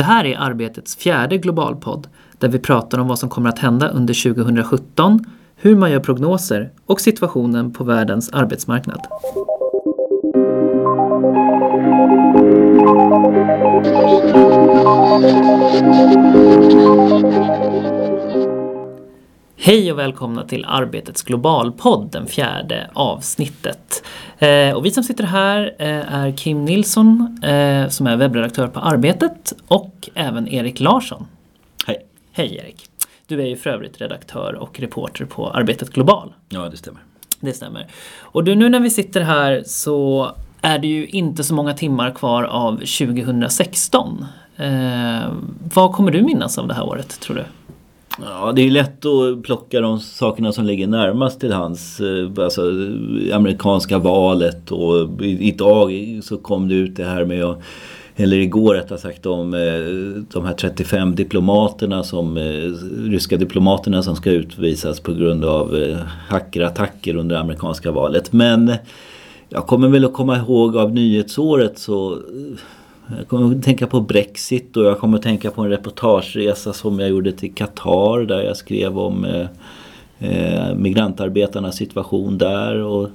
Det här är Arbetets fjärde globalpodd där vi pratar om vad som kommer att hända under 2017, hur man gör prognoser och situationen på världens arbetsmarknad. Hej och välkomna till Arbetets globalpodd, den fjärde avsnittet. Eh, och vi som sitter här eh, är Kim Nilsson eh, som är webbredaktör på Arbetet och även Erik Larsson. Hej. Hej Erik. Du är ju för övrigt redaktör och reporter på Arbetet Global. Ja, det stämmer. Det stämmer. Och du, nu när vi sitter här så är det ju inte så många timmar kvar av 2016. Eh, vad kommer du minnas av det här året, tror du? Ja, det är lätt att plocka de sakerna som ligger närmast till hands. Eh, alltså amerikanska valet och idag så kom det ut det här med att eller igår rättare sagt om eh, de här 35 diplomaterna som, eh, ryska diplomaterna som ska utvisas på grund av hackerattacker under det amerikanska valet. Men jag kommer väl att komma ihåg av nyhetsåret så jag kommer att tänka på Brexit och jag kommer att tänka på en reportageresa som jag gjorde till Qatar där jag skrev om eh, eh, migrantarbetarnas situation där. Och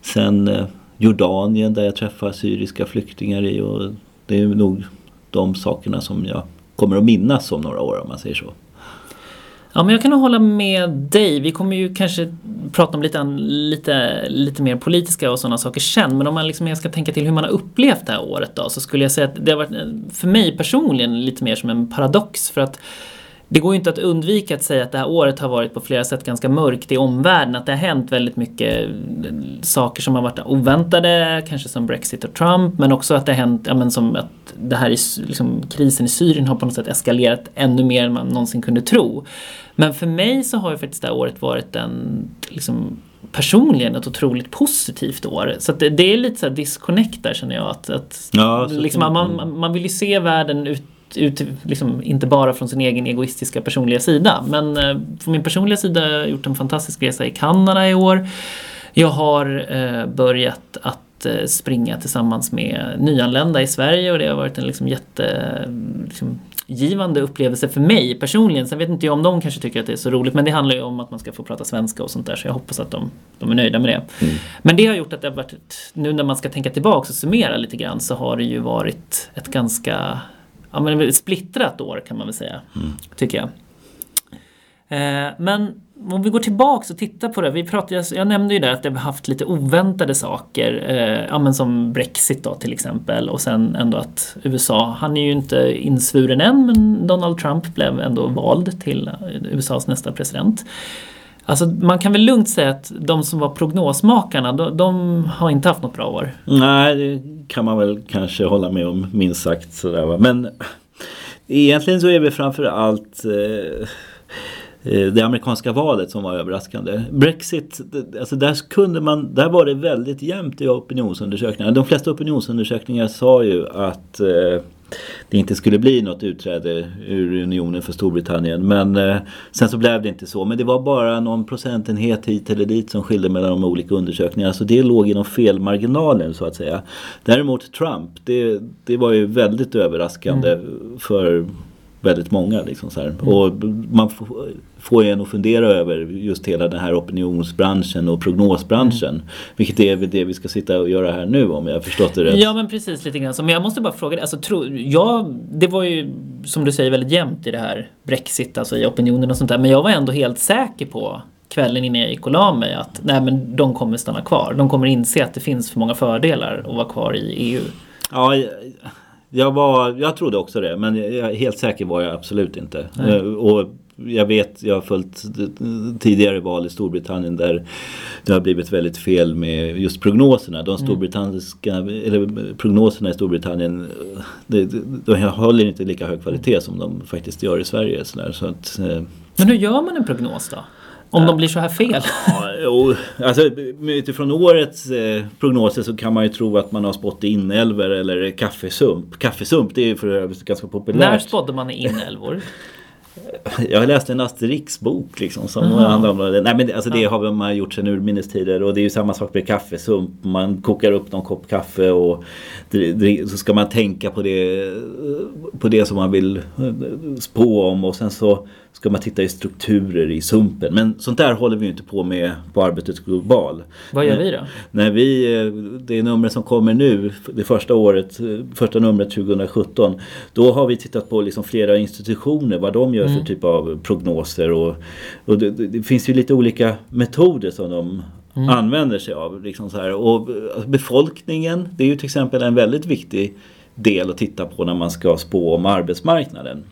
sen eh, Jordanien där jag träffar syriska flyktingar i. Och det är nog de sakerna som jag kommer att minnas om några år om man säger så. Ja, men jag kan nog hålla med dig. Vi kommer ju kanske prata om lite, lite, lite mer politiska och sådana saker sen. Men om man liksom ska tänka till hur man har upplevt det här året då så skulle jag säga att det har varit eh, för mig personligen lite mer som en paradox. För att det går ju inte att undvika att säga att det här året har varit på flera sätt ganska mörkt i omvärlden. Att det har hänt väldigt mycket saker som har varit oväntade, kanske som Brexit och Trump. Men också att det har hänt, ja, men som att det här liksom, krisen i Syrien har på något sätt eskalerat ännu mer än man någonsin kunde tro. Men för mig så har ju faktiskt det här året varit en liksom, personligen ett otroligt positivt år. Så det, det, är lite så här disconnect där känner jag. Att, att ja, liksom, man, man vill ju se världen ut ut, liksom, inte bara från sin egen egoistiska personliga sida. Men eh, från min personliga sida har jag gjort en fantastisk resa i Kanada i år. Jag har eh, börjat att eh, springa tillsammans med nyanlända i Sverige och det har varit en liksom, jätte liksom, upplevelse för mig personligen. Sen vet inte jag om de kanske tycker att det är så roligt men det handlar ju om att man ska få prata svenska och sånt där så jag hoppas att de, de är nöjda med det. Mm. Men det har gjort att det har varit, nu när man ska tänka tillbaka och summera lite grann så har det ju varit ett ganska ja, men ett splittrat år kan man väl säga. Mm. Tycker jag. Eh, men om vi går tillbaks och tittar på det. Vi pratade, jag nämnde ju där att det har haft lite oväntade saker. Eh, ja, men som Brexit då till exempel. Och sen ändå att USA, han är ju inte insvuren än men Donald Trump blev ändå vald till eh, USAs nästa president. Alltså man kan väl lugnt säga att de som var prognosmakarna, de, de, har inte haft något bra år. Nej, det kan man väl kanske hålla med om minst sagt. Sådär, Men egentligen så är det framförallt eh, eh, det amerikanska valet som var överraskande. Brexit, alltså där, kunde man, där var det väldigt jämnt i opinionsundersökningarna. De flesta opinionsundersökningar sa ju att eh, det inte skulle bli något utträde ur unionen för Storbritannien. Men eh, sen så blev det inte så. Men det var bara någon procentenhet hit eller dit som skilde mellan de olika undersökningarna. Så det låg inom felmarginalen så att säga. Däremot Trump, det, det var ju väldigt överraskande mm. för väldigt många. Liksom så mm. Och man får en att fundera över just hela den här opinionsbranschen och prognosbranschen. Mm. Vilket är det vi ska sitta och göra här nu om jag har förstått det rätt. Ja men precis lite grann så. Men jag måste bara fråga dig. Alltså, tro, ja, det var ju som du säger väldigt jämnt i det här Brexit, alltså i opinionen och sånt där. Men jag var ändå helt säker på kvällen innan jag gick och la mig att nej men de kommer stanna kvar. De kommer inse att det finns för många fördelar att vara kvar i EU. Ja, jag, var, jag trodde också det men jag, helt säker var jag absolut inte. Nej. Och jag vet, jag har följt tidigare val i Storbritannien där det har blivit väldigt fel med just prognoserna. De mm. storbritannska, eller prognoserna i Storbritannien de, de håller inte lika hög kvalitet som de faktiskt gör i Sverige. Så, där, så att, eh. Men hur gör man en prognos då? Om de blir så här fel? Ja, jo, alltså, utifrån årets eh, prognoser så kan man ju tro att man har spått inälvor eller kaffesump. Kaffesump det är ju för övrigt ganska populärt. När spådde man inälvor? jag läste en Asterix-bok liksom som Aha. handlar om det. Nej men alltså det har man gjort sedan urminnes tider och det är ju samma sak med kaffesump. Man kokar upp någon kopp kaffe och så ska man tänka på det, på det som man vill eh, spå om och sen så ska man titta i strukturer i sumpen. Men sånt där håller vi ju inte på med på Arbetet Global. Vad gör vi då? När vi, det numret som kommer nu, det första året, första numret 2017. Då har vi tittat på liksom flera institutioner, vad de gör för typ av prognoser. Och, och det, det finns ju lite olika metoder som de använder sig av. Liksom så här. Och eh, befolkningen, det är ju till exempel en väldigt viktig del att titta på när man ska spå om arbetsmarknaden.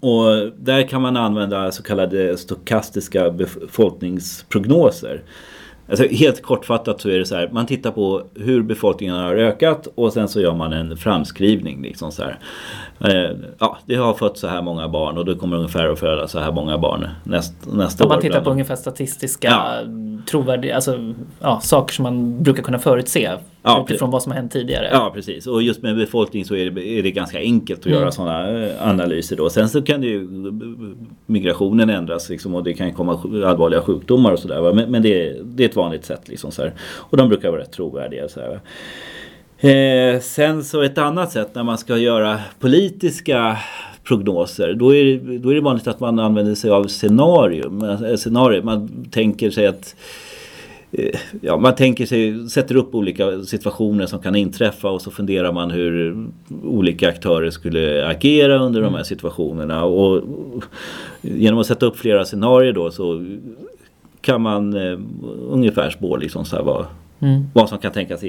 Och där kan man använda så kallade stokastiska befolkningsprognoser. Alltså helt kortfattat så är det så här, man tittar på hur befolkningen har ökat och sen så gör man en framskrivning. Liksom så här. Eh, ja, det har fått så här många barn och det kommer ungefär att föda så här många barn näst, nästa Om man år. tittar på ungefär statistiska Ja. trovärdiga, alltså ja, saker som man brukar kunna förutse Ja, utifrån vad som har hänt tidigare. Ja precis och just med befolkning så är det, är det ganska enkelt att Mm. göra sådana eh, analyser då. Sen så kan ju migrationen ändras liksom, och det kan komma allvarliga sjukdomar och sådär. Men, men det, det är ett vanligt sätt liksom så här. Och de brukar vara rätt trovärdiga. Så här. Eh, sen så ett annat sätt när man ska göra politiska prognoser. Då är, det, då är det vanligt att man använder sig av scenarium. Eh, scenario. Man tänker sig att Ja, man tänker sig, sätter upp olika situationer som kan inträffa och så funderar man hur olika aktörer skulle agera under de här situationerna. Och, och genom att sätta upp flera scenarier då så kan man eh, ungefär spå liksom så här vad, Mm. vad som kan tänkas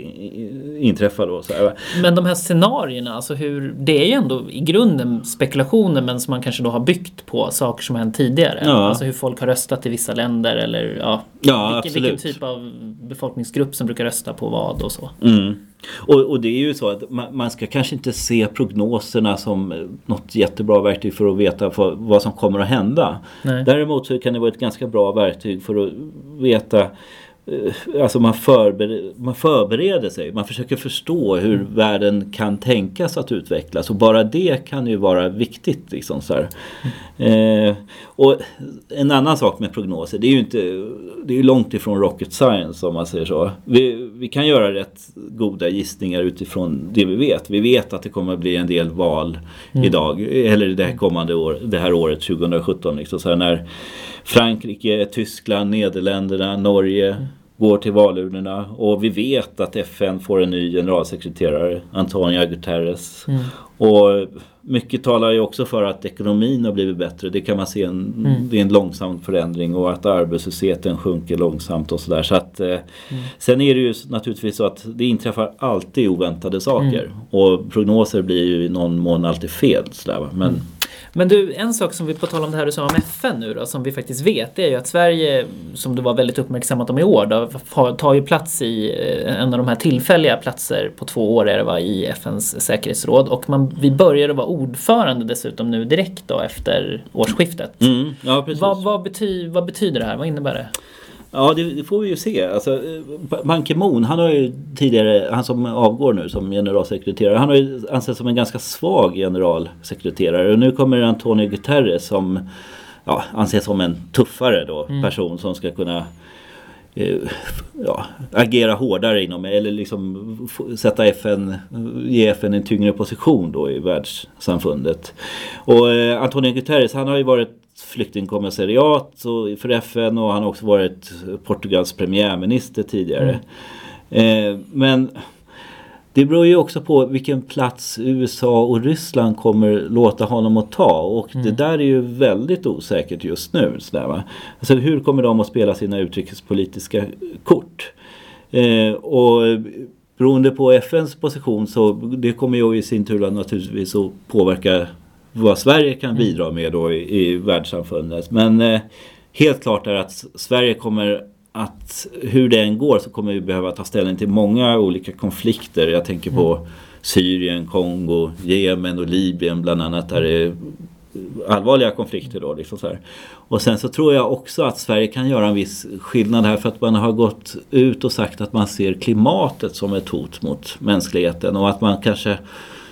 inträffa då. Så. Men de här scenarierna, alltså hur, det är ju ändå i grunden spekulationer men som man kanske då har byggt på saker som har hänt tidigare. Ja. Alltså hur folk har röstat i vissa länder eller ja, Ja, vilken, vilken typ av befolkningsgrupp som brukar rösta på vad och så. Mm. Och, och det är ju så att man, man ska kanske inte se prognoserna som eh, något jättebra verktyg för att veta för, vad som kommer att hända. Nej. Däremot så kan det vara ett ganska bra verktyg för att veta Alltså man, förbereder, man förbereder sig, man försöker förstå hur världen kan tänkas att utvecklas och bara det kan ju vara viktigt. Liksom så här. Eh, och en annan sak med prognoser, det är ju inte, det är långt ifrån rocket science om man säger så. Vi, vi kan göra rätt goda gissningar utifrån det vi vet. Vi vet att det kommer bli en del val idag, eller det här kommande år, det här året 2017. Liksom, så när Frankrike, Tyskland, Nederländerna, Norge går till valurnorna och vi vet att FN får en ny generalsekreterare, Antonio Guterres. Och mycket talar ju också för att ekonomin har blivit bättre. Det kan man se, en, det är en långsam förändring och att arbetslösheten sjunker långsamt och sådär. Så att, eh, Sen är det ju naturligtvis så att det inträffar alltid oväntade saker. Och prognoser blir ju i någon mån alltid fel. Sådär. Men, Men du, en sak som vi på tal om det här du sa om FN nu då, som vi faktiskt vet, det är ju att Sverige, som du var väldigt uppmärksammat om i år, då, tar ju plats i eh, en av de här tillfälliga platser på två år är det va, i FNs säkerhetsråd. Och man, vi började vara ordförande dessutom nu direkt då efter årsskiftet. mm, ja, precis. Vad, vad, bety, vad betyder det här? Vad innebär det? Ja, det, det får vi ju se. Alltså, eh, Ban Ki-Moon, han har ju tidigare, han som avgår nu som generalsekreterare, han har ju ansetts som en ganska svag generalsekreterare. Och nu kommer Antonio Guterres som ja, anses som en tuffare då, person som ska kunna eh, ja, agera hårdare inom, eller liksom sätta FN, ge FN en tyngre position då i världssamfundet. Och eh, Antonio Guterres han har ju varit flyktingkommissariat och- för FN och han har också varit Portugals premiärminister tidigare. Eh, men det beror ju också på vilken plats USA och Ryssland kommer låta honom att ta och det där är ju väldigt osäkert just nu. Sådär? Alltså, hur kommer de att spela sina utrikespolitiska kort? Eh, och beroende på FNs position så det kommer ju i sin tur naturligtvis att påverka vad Sverige kan bidra med då i, i världssamfundet. Men eh, helt klart är att Sverige kommer att hur det än går så kommer vi behöva ta ställning till många olika konflikter. Jag tänker på Syrien, Kongo, Jemen och Libyen bland annat där det är allvarliga konflikter då. Liksom så här. Och sen så tror jag också att Sverige kan göra en viss skillnad här för att man har gått ut och sagt att man ser klimatet som ett hot mot mänskligheten och att man kanske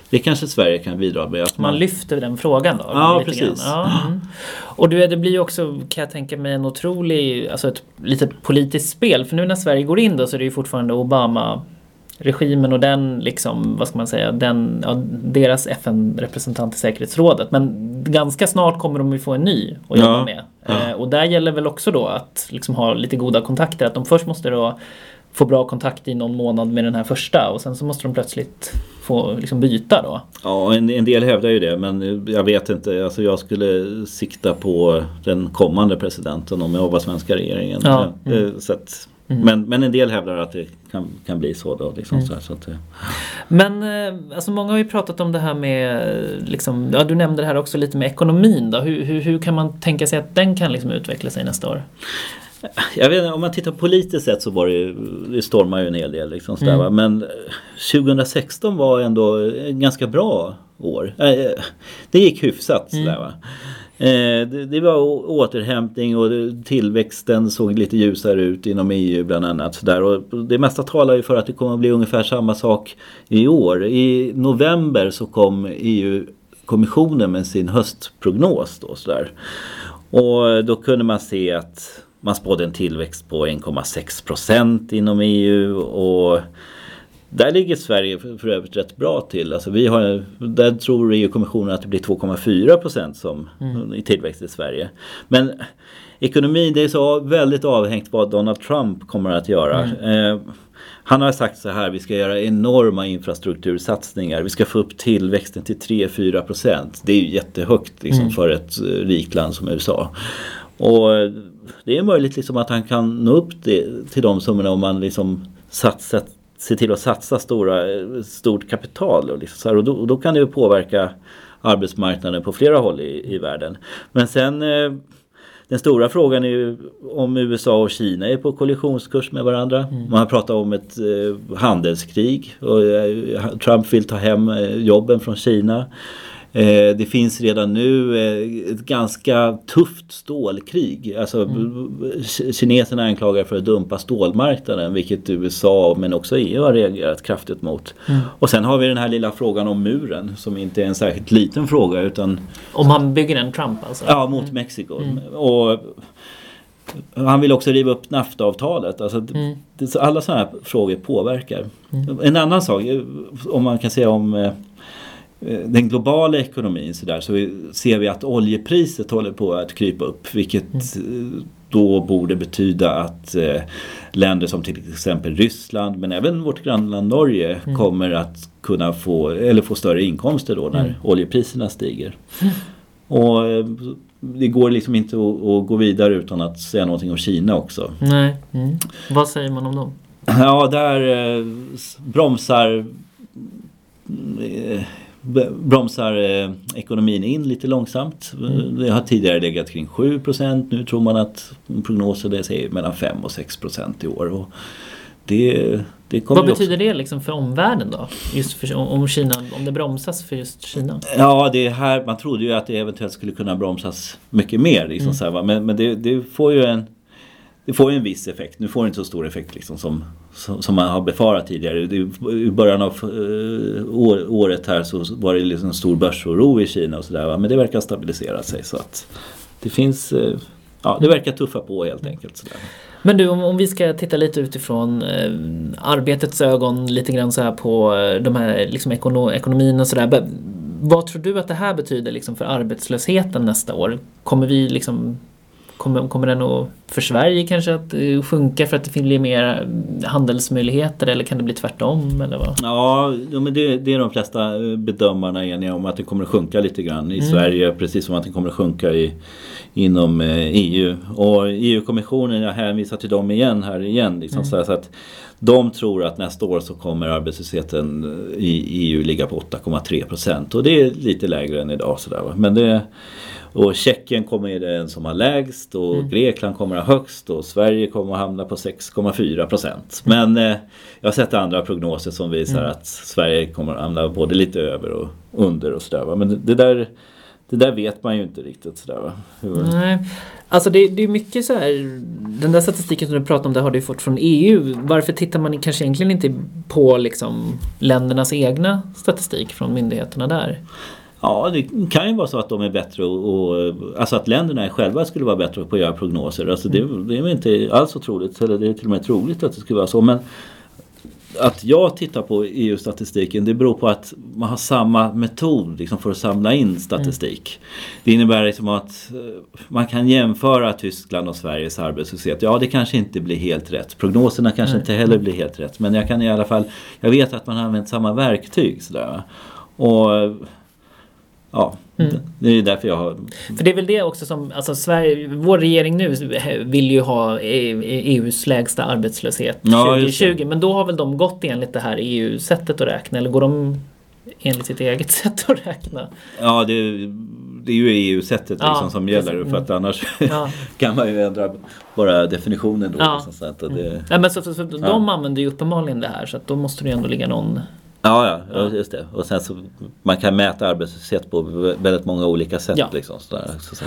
det kanske Sverige kan bidra med. Att man, man lyfter den frågan då? Ja, precis. Ja, mm. Och det blir ju också, kan jag tänka mig, en otrolig, alltså ett litet politiskt spel. För nu när Sverige går in då så är det ju fortfarande Obama regimen och den, liksom, vad ska man säga, den, ja, deras FN-representant i säkerhetsrådet. Men ganska snart kommer de ju få en ny att jobba ja, med. Ja. Eh, och där gäller väl också då att liksom ha lite goda kontakter. Att de först måste då få bra kontakt i någon månad med den här första och sen så måste de plötsligt få liksom byta då. Ja, en, en del hävdar ju det men jag vet inte. Alltså jag skulle sikta på den kommande presidenten om jag var svenska regeringen. Ja, mm. Eh, så att, mm. men, men en del hävdar att det kan, kan bli så då. Liksom, mm. så, här, så att, men eh, alltså många har ju pratat om det här med, liksom, ja, du nämnde det här också lite med ekonomin. Då. Hur, hur, hur kan man tänka sig att den kan liksom utveckla sig nästa år? Jag vet inte, om man tittar politiskt sett så var det, det stormar ju en hel del. Liksom, sådär, mm. Men 2016 var ändå ett ganska bra år. Det gick hyfsat. Mm. Sådär, va? Eh, det var återhämtning och tillväxten såg lite ljusare ut inom EU bland annat. Så Och det mesta talar ju för att det kommer att bli ungefär samma sak i år. I november så kom EU-kommissionen med sin höstprognos. Då, så där. Och då kunde man se att man spådde en tillväxt på 1,6 procent inom EU. och där ligger Sverige för, övrigt rätt bra till. Alltså vi har, där tror EU-kommissionen att det blir 2,4 procent som mm. i tillväxt i Sverige. Men ekonomin det är så väldigt avhängt vad Donald Trump kommer att göra. Mm. Eh, han har sagt så här, vi ska göra enorma infrastruktursatsningar. Vi ska få upp tillväxten till 3-4 procent. Det är ju jättehögt liksom, mm. för ett eh, rikt land som USA. Och det är möjligt liksom att han kan nå upp det, till de summorna om man liksom satsar se till att satsa stora, stort kapital. Och, liksom, och, då, och då kan det ju påverka arbetsmarknaden på flera håll i, i världen. Men sen eh, den stora frågan är ju om USA och Kina är på kollisionskurs med varandra. Mm. Man har pratat om ett eh, handelskrig och eh, Trump vill ta hem eh, jobben från Kina. Eh, det finns redan nu eh, ett ganska tufft stålkrig. Alltså, mm. Kineserna anklagar för att dumpa stålmarknaden vilket USA men också EU har reagerat kraftigt mot. Mm. Och sen har vi den här lilla frågan om muren som inte är en särskilt liten fråga utan... Om han bygger en Trump alltså? Ja, mot mm. Mexiko. Mm. Och, han vill också riva upp NAFTA-avtalet. Alltså, mm. alla sådana här frågor påverkar. Mm. En annan sak, om man kan säga om Eh, den globala ekonomin så, där, så ser vi att oljepriset håller på att krypa upp vilket mm. Eh, då borde betyda att eh, länder som till exempel Ryssland men även vårt grannland Norge mm. kommer att kunna få, eller få större inkomster då när mm. oljepriserna stiger. Mm. Och eh, det går liksom inte att, att, gå vidare utan att säga någonting om Kina också. Nej. Mm. Vad säger man om dem? Ja, där eh, bromsar eh, bromsar eh, ekonomin in lite långsamt. Mm. Det har tidigare legat kring 7% Nu tror man att prognoser säger mellan 5 och 6% i år. Och det, det Vad betyder också... det liksom för omvärlden då? Just för, om, Kina, om det bromsas för just Kina? Ja, det här, man trodde ju att det eventuellt skulle kunna bromsas mycket mer. Liksom mm. så här, men, men det, det får ju en det får ju en viss effekt. Nu får det inte så stor effekt liksom som, som, som man har befarat tidigare. I början av uh, år, året här så var det liksom stor börsoro i Kina och sådär. Men det verkar stabilisera sig så att det finns uh, Ja, det verkar tuffa på helt enkelt. Sådär. Men du, om, om, vi ska titta lite utifrån eh, arbetets ögon lite grann så här på eh, de här liksom ekono, ekonomin och sådär. Vad tror du att det här betyder liksom för arbetslösheten nästa år? Kommer vi liksom Kommer, kommer den att, för Sverige kanske att eh, sjunka för att det blir mer handelsmöjligheter eller kan det bli tvärtom? Eller vad? Ja, men det, det är de flesta eh, bedömarna eniga om att det kommer att sjunka lite grann i mm. Sverige precis som att det kommer att sjunka i, inom EU. Eh, e Och EU-kommissionen, jag hänvisar till dem igen här igen. Liksom, mm. så att de tror att nästa år så kommer arbetslösheten i EU ligga på 8,3 procent och det är lite lägre än idag. Sådär, Men det och Tjeckien kommer den som har lägst och mm. Grekland kommer ha högst och Sverige kommer att hamna på 6,4 procent. Men eh, jag har sett andra prognoser som visar mm. att Sverige kommer att hamna både lite över och under och sådär. Men det, det där det där vet man ju inte riktigt sådär va. Hur... Nej. Alltså det, det är mycket så här, den där statistiken som du pratar om, det har du fått från EU. Varför tittar man kanske egentligen inte på liksom ländernas egna statistik från myndigheterna där? Ja, det kan ju vara så att de är bättre och, och alltså att länderna själva skulle vara bättre på att göra prognoser. Alltså det, det är inte alls så troligt, eller det är till och med troligt att det skulle vara så. Men att jag tittar på EU-statistiken det beror på att man har samma metod liksom, för att samla in statistik. Mm. Det innebär liksom att eh, man kan jämföra Tyskland och Sveriges arbetslöshet. Ja, det kanske inte blir helt rätt. Prognoserna kanske mm. inte heller blir helt rätt. Men jag kan i alla fall, jag vet att man har använt samma verktyg. Sådär. Och Ja, mm. det är därför jag har... För det är väl det också som, alltså Sverige, vår regering nu vill ju ha EUs e lägsta arbetslöshet ja, 2020. Men då har väl de gått enligt det här EU-sättet att räkna eller går de enligt sitt eget sätt att räkna? Ja, det, det är ju EU-sättet liksom ja, som gäller precis. för att mm. annars ja. kan man ju ändra bara definitionen då. Ja. Liksom, så att det, mm. ja, men så, så, så De använder ju uppenbarligen det här så att då måste det ju ändå ligga någon Ja, ja, just det. Och sen så man kan mäta arbetslöshet på väldigt många olika sätt. Ja, liksom, sådär, så,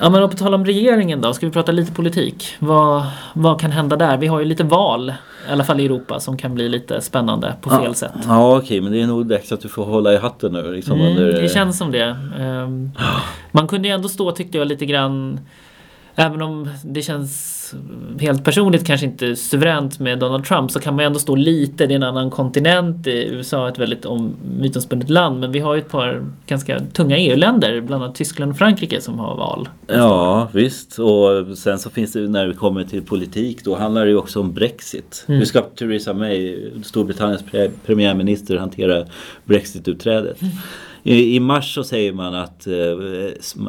ja men på tal om regeringen då, ska vi prata lite politik? Vad, vad kan hända där? Vi har ju lite val, i alla fall i Europa, som kan bli lite spännande på fel ja, sätt. Ja okej, men det är nog dags att du får hålla i hatten nu. Liksom, mm, under... Det känns som det. Um, man kunde ju ändå stå, tyckte jag, lite grann Även om det känns helt personligt kanske inte suveränt med Donald Trump så kan man ändå stå lite, det är en annan kontinent, USA är ett väldigt mytomspunnet land men vi har ju ett par ganska tunga EU-länder, bland annat Tyskland och Frankrike som har val. Ja visst och sen så finns det när vi kommer till politik då handlar det ju också om Brexit. Mm. Hur ska Theresa May, Storbritanniens premiärminister, hantera Brexit-utträdet? Mm. I, I, mars så säger man att, eh,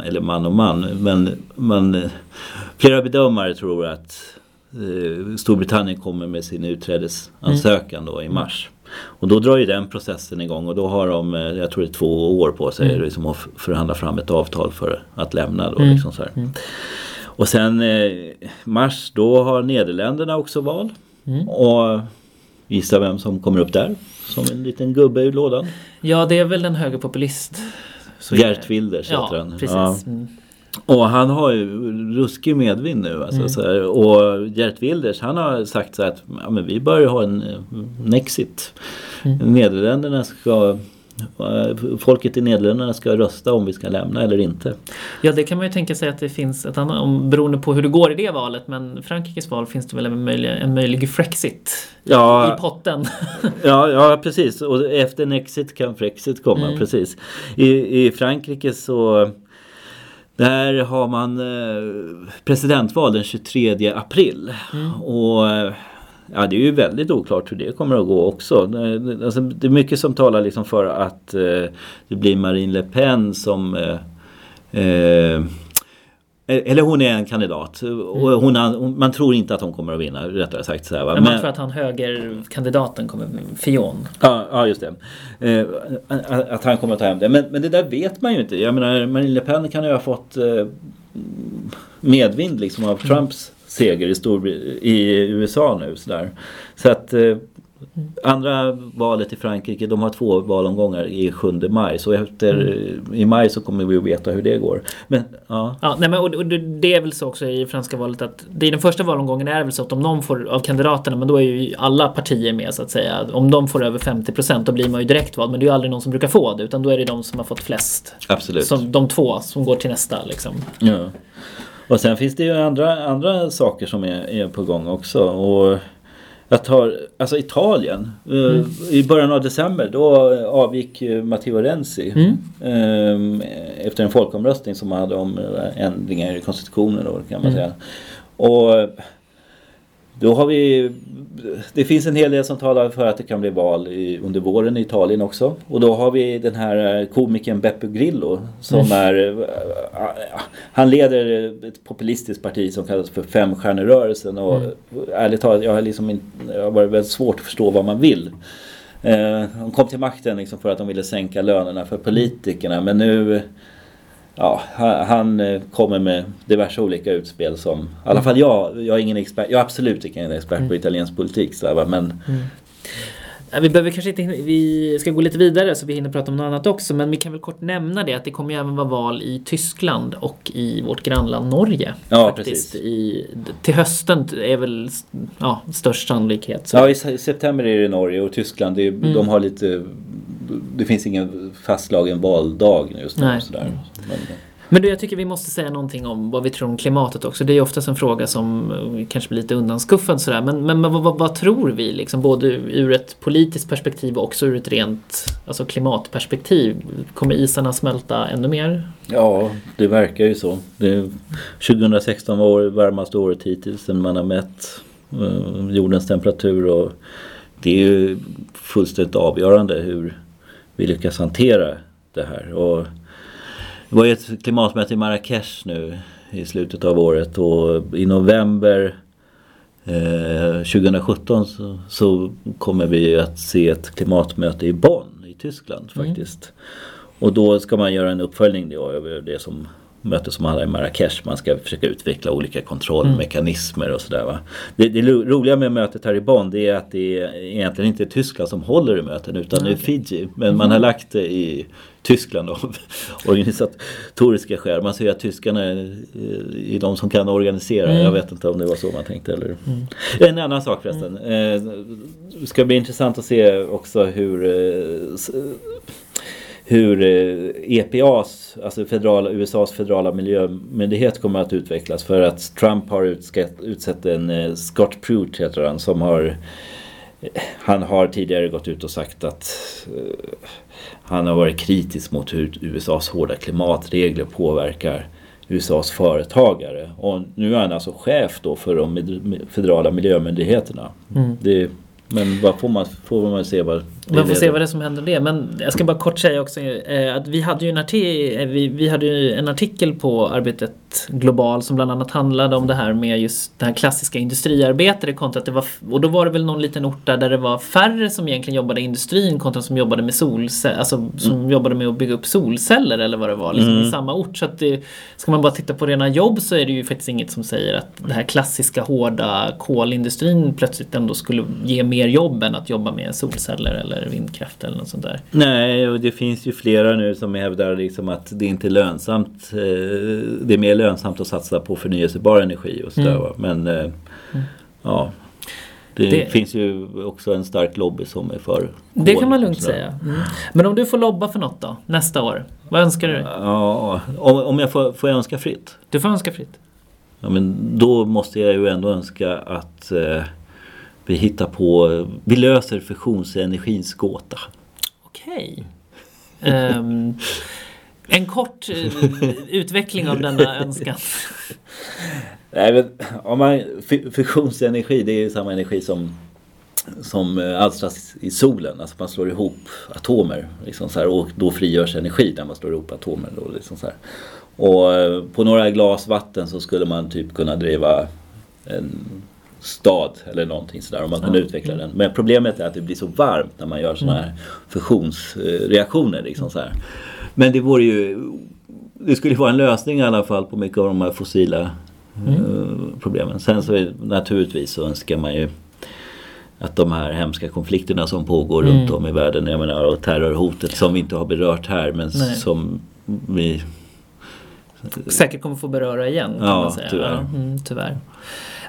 eller man och man, men man, flera bedömare tror att eh, Storbritannien kommer med sin utträdesansökan då i mm. mars. Och då drar ju den processen igång och då har de, eh, jag tror det är två år på sig mm. liksom, att förhandla fram ett avtal för att lämna. Då, mm. liksom så mm. Och sen eh, mars då har Nederländerna också val. Mm. Och gissa vem som kommer upp där? Som en liten gubbe ur lådan. Ja, det är väl en högerpopulist. Gert Wilders ja, heter han. Precis. Ja. Mm. Och han har ju ruskig medvind nu. Alltså, mm. så här, och Gert Wilders han har sagt så att ja, men vi bör ha en, en exit. Mm. Nederländerna ska folket i Nederländerna ska rösta om vi ska lämna eller inte. Ja det kan man ju tänka sig att det finns ett annat, om, beroende på hur det går i det valet men Frankrikes val finns det väl en möjlig, en möjlig Frexit ja, i potten. ja, ja precis och efter en exit kan Frexit komma mm. precis. I, I Frankrike så där har man eh, presidentval den 23 april. Mm. Och Ja, det är ju väldigt oklart hur det kommer att gå också. Alltså, det är mycket som talar liksom för att eh, det blir Marine Le Pen som eh, eh, eller hon är en kandidat. Mm. Hon, man tror inte att hon kommer att vinna rättare sagt. Så här, Men man tror att han högerkandidaten kommer, Fion. Ja, ja just det. Eh, att han kommer att ta hem det. Men, men det där vet man ju inte. Jag menar Marine Le Pen kan ju ha fått eh, medvind liksom av mm. Trumps seger i, Stor i USA nu. Så, där. så att eh, andra valet i Frankrike, de har två valomgångar i 7 maj. Så efter, mm. i maj så kommer vi att veta hur det går. Men, ja. Ja, nej, men, och, och det är väl så också i franska valet att det i den första valomgången är det väl så att om någon får av kandidaterna, men då är ju alla partier med så att säga. Om de får över 50% då blir man ju direktvald. Men det är ju aldrig någon som brukar få det utan då är det de som har fått flest. Absolut. Som, de två som går till nästa liksom. Ja. Och sen finns det ju andra, andra saker som är, är på gång också. Och jag tar, alltså Italien. Eh, mm. I början av december då avgick Matteo Renzi. Mm. Eh, efter en folkomröstning som man hade om ändringar i konstitutionen då kan man mm. säga. Och då har vi, det finns en hel del som talar för att det kan bli val i, under våren i Italien också. Och då har vi den här eh, komikern Beppe Grillo som mm. är, eh, han leder ett populistiskt parti som kallas för Femstjärnerörelsen och mm. ärligt talat, jag har liksom jag har varit väldigt svårt att förstå vad man vill. Eh, de kom till makten liksom för att de ville sänka lönerna för politikerna men nu ja, han eh, kommer med diverse olika utspel som, i alla fall jag, jag är ingen expert, jag är absolut ingen expert på mm. italiensk politik. Så men, mm. Vi behöver kanske inte, vi ska gå lite vidare så vi hinner prata om något annat också men vi kan väl kort nämna det att det kommer ju även vara val i Tyskland och i vårt grannland Norge. Ja, faktiskt. precis. I, till hösten är väl ja, störst sannolikhet. Så. Ja, i se- september är det Norge och Tyskland. Det, Mm. De har lite... Det finns ingen fastslagen valdag just nu. Sådär. Men, men du, jag tycker vi måste säga någonting om vad vi tror om klimatet också. Det är ju oftast en fråga som eh, kanske blir lite undanskuffad sådär. Men, men, men vad, vad, vad tror vi liksom? Både ur ett politiskt perspektiv och också ur ett rent alltså klimatperspektiv. Kommer isarna smälta ännu mer? ja, det verkar ju så. Det, 2016 var det varmaste året hittills sedan man har mätt eh, jordens temperatur. Och det är ju fullständigt avgörande hur vi lyckas hantera det här. Och det var ju ett klimatmöte i Marrakesh nu i slutet av året och i november eh, 2017 så, så kommer vi att se ett klimatmöte i Bonn i Tyskland faktiskt. Och då ska man göra en uppföljning då över det som möte som handlar i Marrakesh. Man ska försöka utveckla olika kontrollmekanismer och sådär. Va? Det, det ro- roliga med mötet här i Bonn det är att det är egentligen inte Tyskland som håller i möten utan det är Fiji. Men man har lagt det i Tyskland av organisatoriska skäl. Man ser att tyskarna är, är de som kan organisera. Jag vet inte om det var så man tänkte. Eller. En annan sak förresten. Eh, Det ska bli intressant att se också hur eh, hur eh, EPAs, alltså federala, USAs federala miljömyndighet kommer att utvecklas för att Trump har utsett, utsett en eh, Scott Pruitt heter han som har eh, han har tidigare gått ut och sagt att han har varit kritisk mot hur USAs hårda klimatregler påverkar USAs företagare. Och nu är han alltså chef då för de federala miljömyndigheterna. Det, men vad får man, får man se vad Man får se vad det är som händer det. Men jag ska bara kort säga också eh, att vi hade ju en, arti- eh, vi, vi hade en artikel på Arbetet Global som bland annat handlade om det här med just det här klassiska industriarbetare kontra att det var, och då var det väl någon liten ort där, där det var färre som egentligen jobbade i industrin kontra som jobbade med solceller, alltså som jobbade med att bygga upp solceller eller vad det var liksom, i samma ort. Så att det, ska man bara titta på rena jobb så är det ju faktiskt inget som säger att det här klassiska hårda kolindustrin plötsligt ändå skulle ge mer jobb än att jobba med solceller eller vindkraft eller något sånt där. Nej, och det finns ju flera nu som hävdar liksom att det inte är lönsamt. eh, Det är mer lönsamt att satsa på förnyelsebar energi och sådär. Mm. Men eh, ja, det, Det- finns ju också en stark lobby som är för Det kol kan man lugnt säga. Mm. Men om du får lobba för något då, nästa år? Vad önskar du? Ja, om, om jag får, får jag önska fritt? Du får önska fritt. Ja, men då måste jag ju ändå önska att eh, vi hittar på, vi löser fusionsenergins gåta. Okej. Ehm, en kort eh, utveckling av denna önskan. Nej, men, om man, fusionsenergi det är ju samma energi som, som eh, alstras i solen. Alltså man slår ihop atomer. Liksom så här, och då frigörs energi när man slår ihop atomer. Då, liksom så här. Och eh, på några glas vatten så skulle man typ kunna driva en stad eller någonting sådär om man kunde utveckla den. Men problemet är att det blir så varmt när man gör sådana här fusionsreaktioner. Liksom så här. Men det vore ju det skulle vara en lösning i alla fall på mycket av de här fossila eh, problemen. Sen så är, naturligtvis så önskar man ju att de här hemska konflikterna som pågår Mm. runt om i världen, jag menar, och terrorhotet som vi inte har berört här men Nej. som vi Säkert kommer få beröra igen kan Ja, man säga. tyvärr. Ja, mm, tyvärr.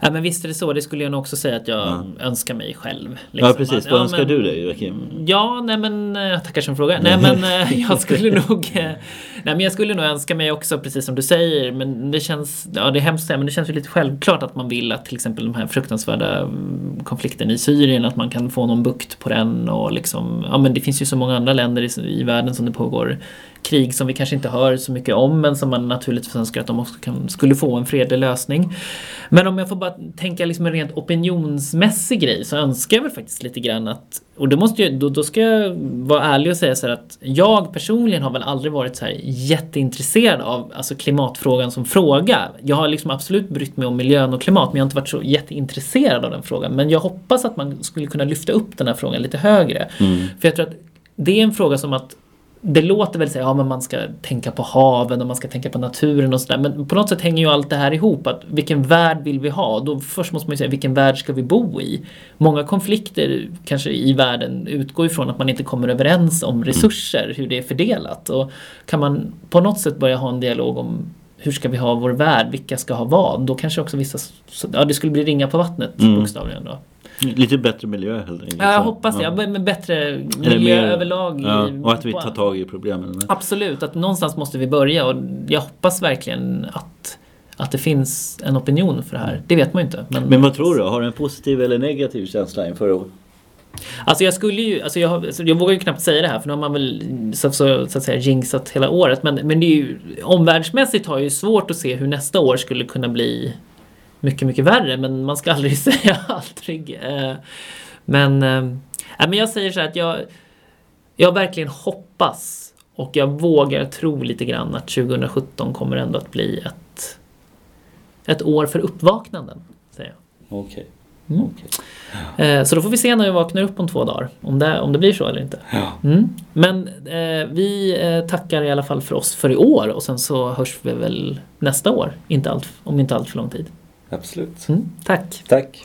Ja, men visst är det så. Det skulle jag nog också säga att jag önskar mig själv. Ja liksom. precis, Att- vad önskar men- du dig Joakim? Ja, nej men eh, tackar som fråga. Nej men eh, jag skulle nog eh, Nej men jag skulle nog önska mig också precis som du säger men det känns Ja det är hemskt men det känns ju lite självklart att man vill att till exempel de här fruktansvärda mm, konflikten i Syrien att man kan få någon bukt på den och liksom Ja men det finns ju så många andra länder i, i världen som det pågår krig som vi kanske inte hör så mycket om men som man naturligtvis önskar att de också kan, skulle få en fredlig lösning. Men om jag får bara tänka liksom en rent opinionsmässig grej så önskar jag väl faktiskt lite grann att och då, måste jag, då, då ska jag vara ärlig och säga så här att jag personligen har väl aldrig varit så här jätteintresserad av alltså klimatfrågan som fråga. Jag har liksom absolut brytt mig om miljön och klimat men jag har inte varit så jätteintresserad av den frågan. Men jag hoppas att man skulle kunna lyfta upp den här frågan lite högre. För jag tror att det är en fråga som att det låter väl säga, ja men man ska tänka på haven och man ska tänka på naturen och sådär. Men på något sätt hänger ju allt det här ihop. Att vilken värld vill vi ha? Då först måste man ju säga, vilken värld ska vi bo i? Många konflikter kanske i världen utgår ifrån att man inte kommer överens om resurser, hur det är fördelat. Och kan man på något sätt börja ha en dialog om hur ska vi ha vår värld? Vilka ska ha vad? Då kanske också vissa... Ja, det skulle bli ringa på vattnet Mm. bokstavligen då. Lite bättre miljö helt enkelt. Ja, jag hoppas det. Ja. men Bättre miljö mer- överlag. i- Ja, och att vi tar tag i problemen. Absolut, att någonstans måste vi börja och jag hoppas verkligen att, att det finns en opinion för det här. Det vet man ju inte. Men, Men vad tror du? Har du en positiv eller negativ känsla inför år? Alltså jag skulle ju, alltså jag, alltså jag vågar ju knappt säga det här för nu har man väl så, så, så att säga jinxat hela året. Men, men det är ju, omvärldsmässigt har jag ju svårt att se hur nästa år skulle kunna bli mycket, mycket värre. Men man ska aldrig säga aldrig. Eh, Men, eh, men jag säger så här att jag, jag verkligen hoppas och jag vågar tro lite grann att 2017 kommer ändå att bli ett, ett år för uppvaknanden. Säger jag. Okej. Mm. Okej. Eh, Så då får vi se när vi vaknar upp om två dagar. Om det, om det blir så eller inte. Ja. Mm. Men eh, vi eh, tackar i alla fall för oss för i år och sen så hörs vi väl nästa år. Inte allt, om inte allt för lång tid. Absolut. Mm. Tack! Tack.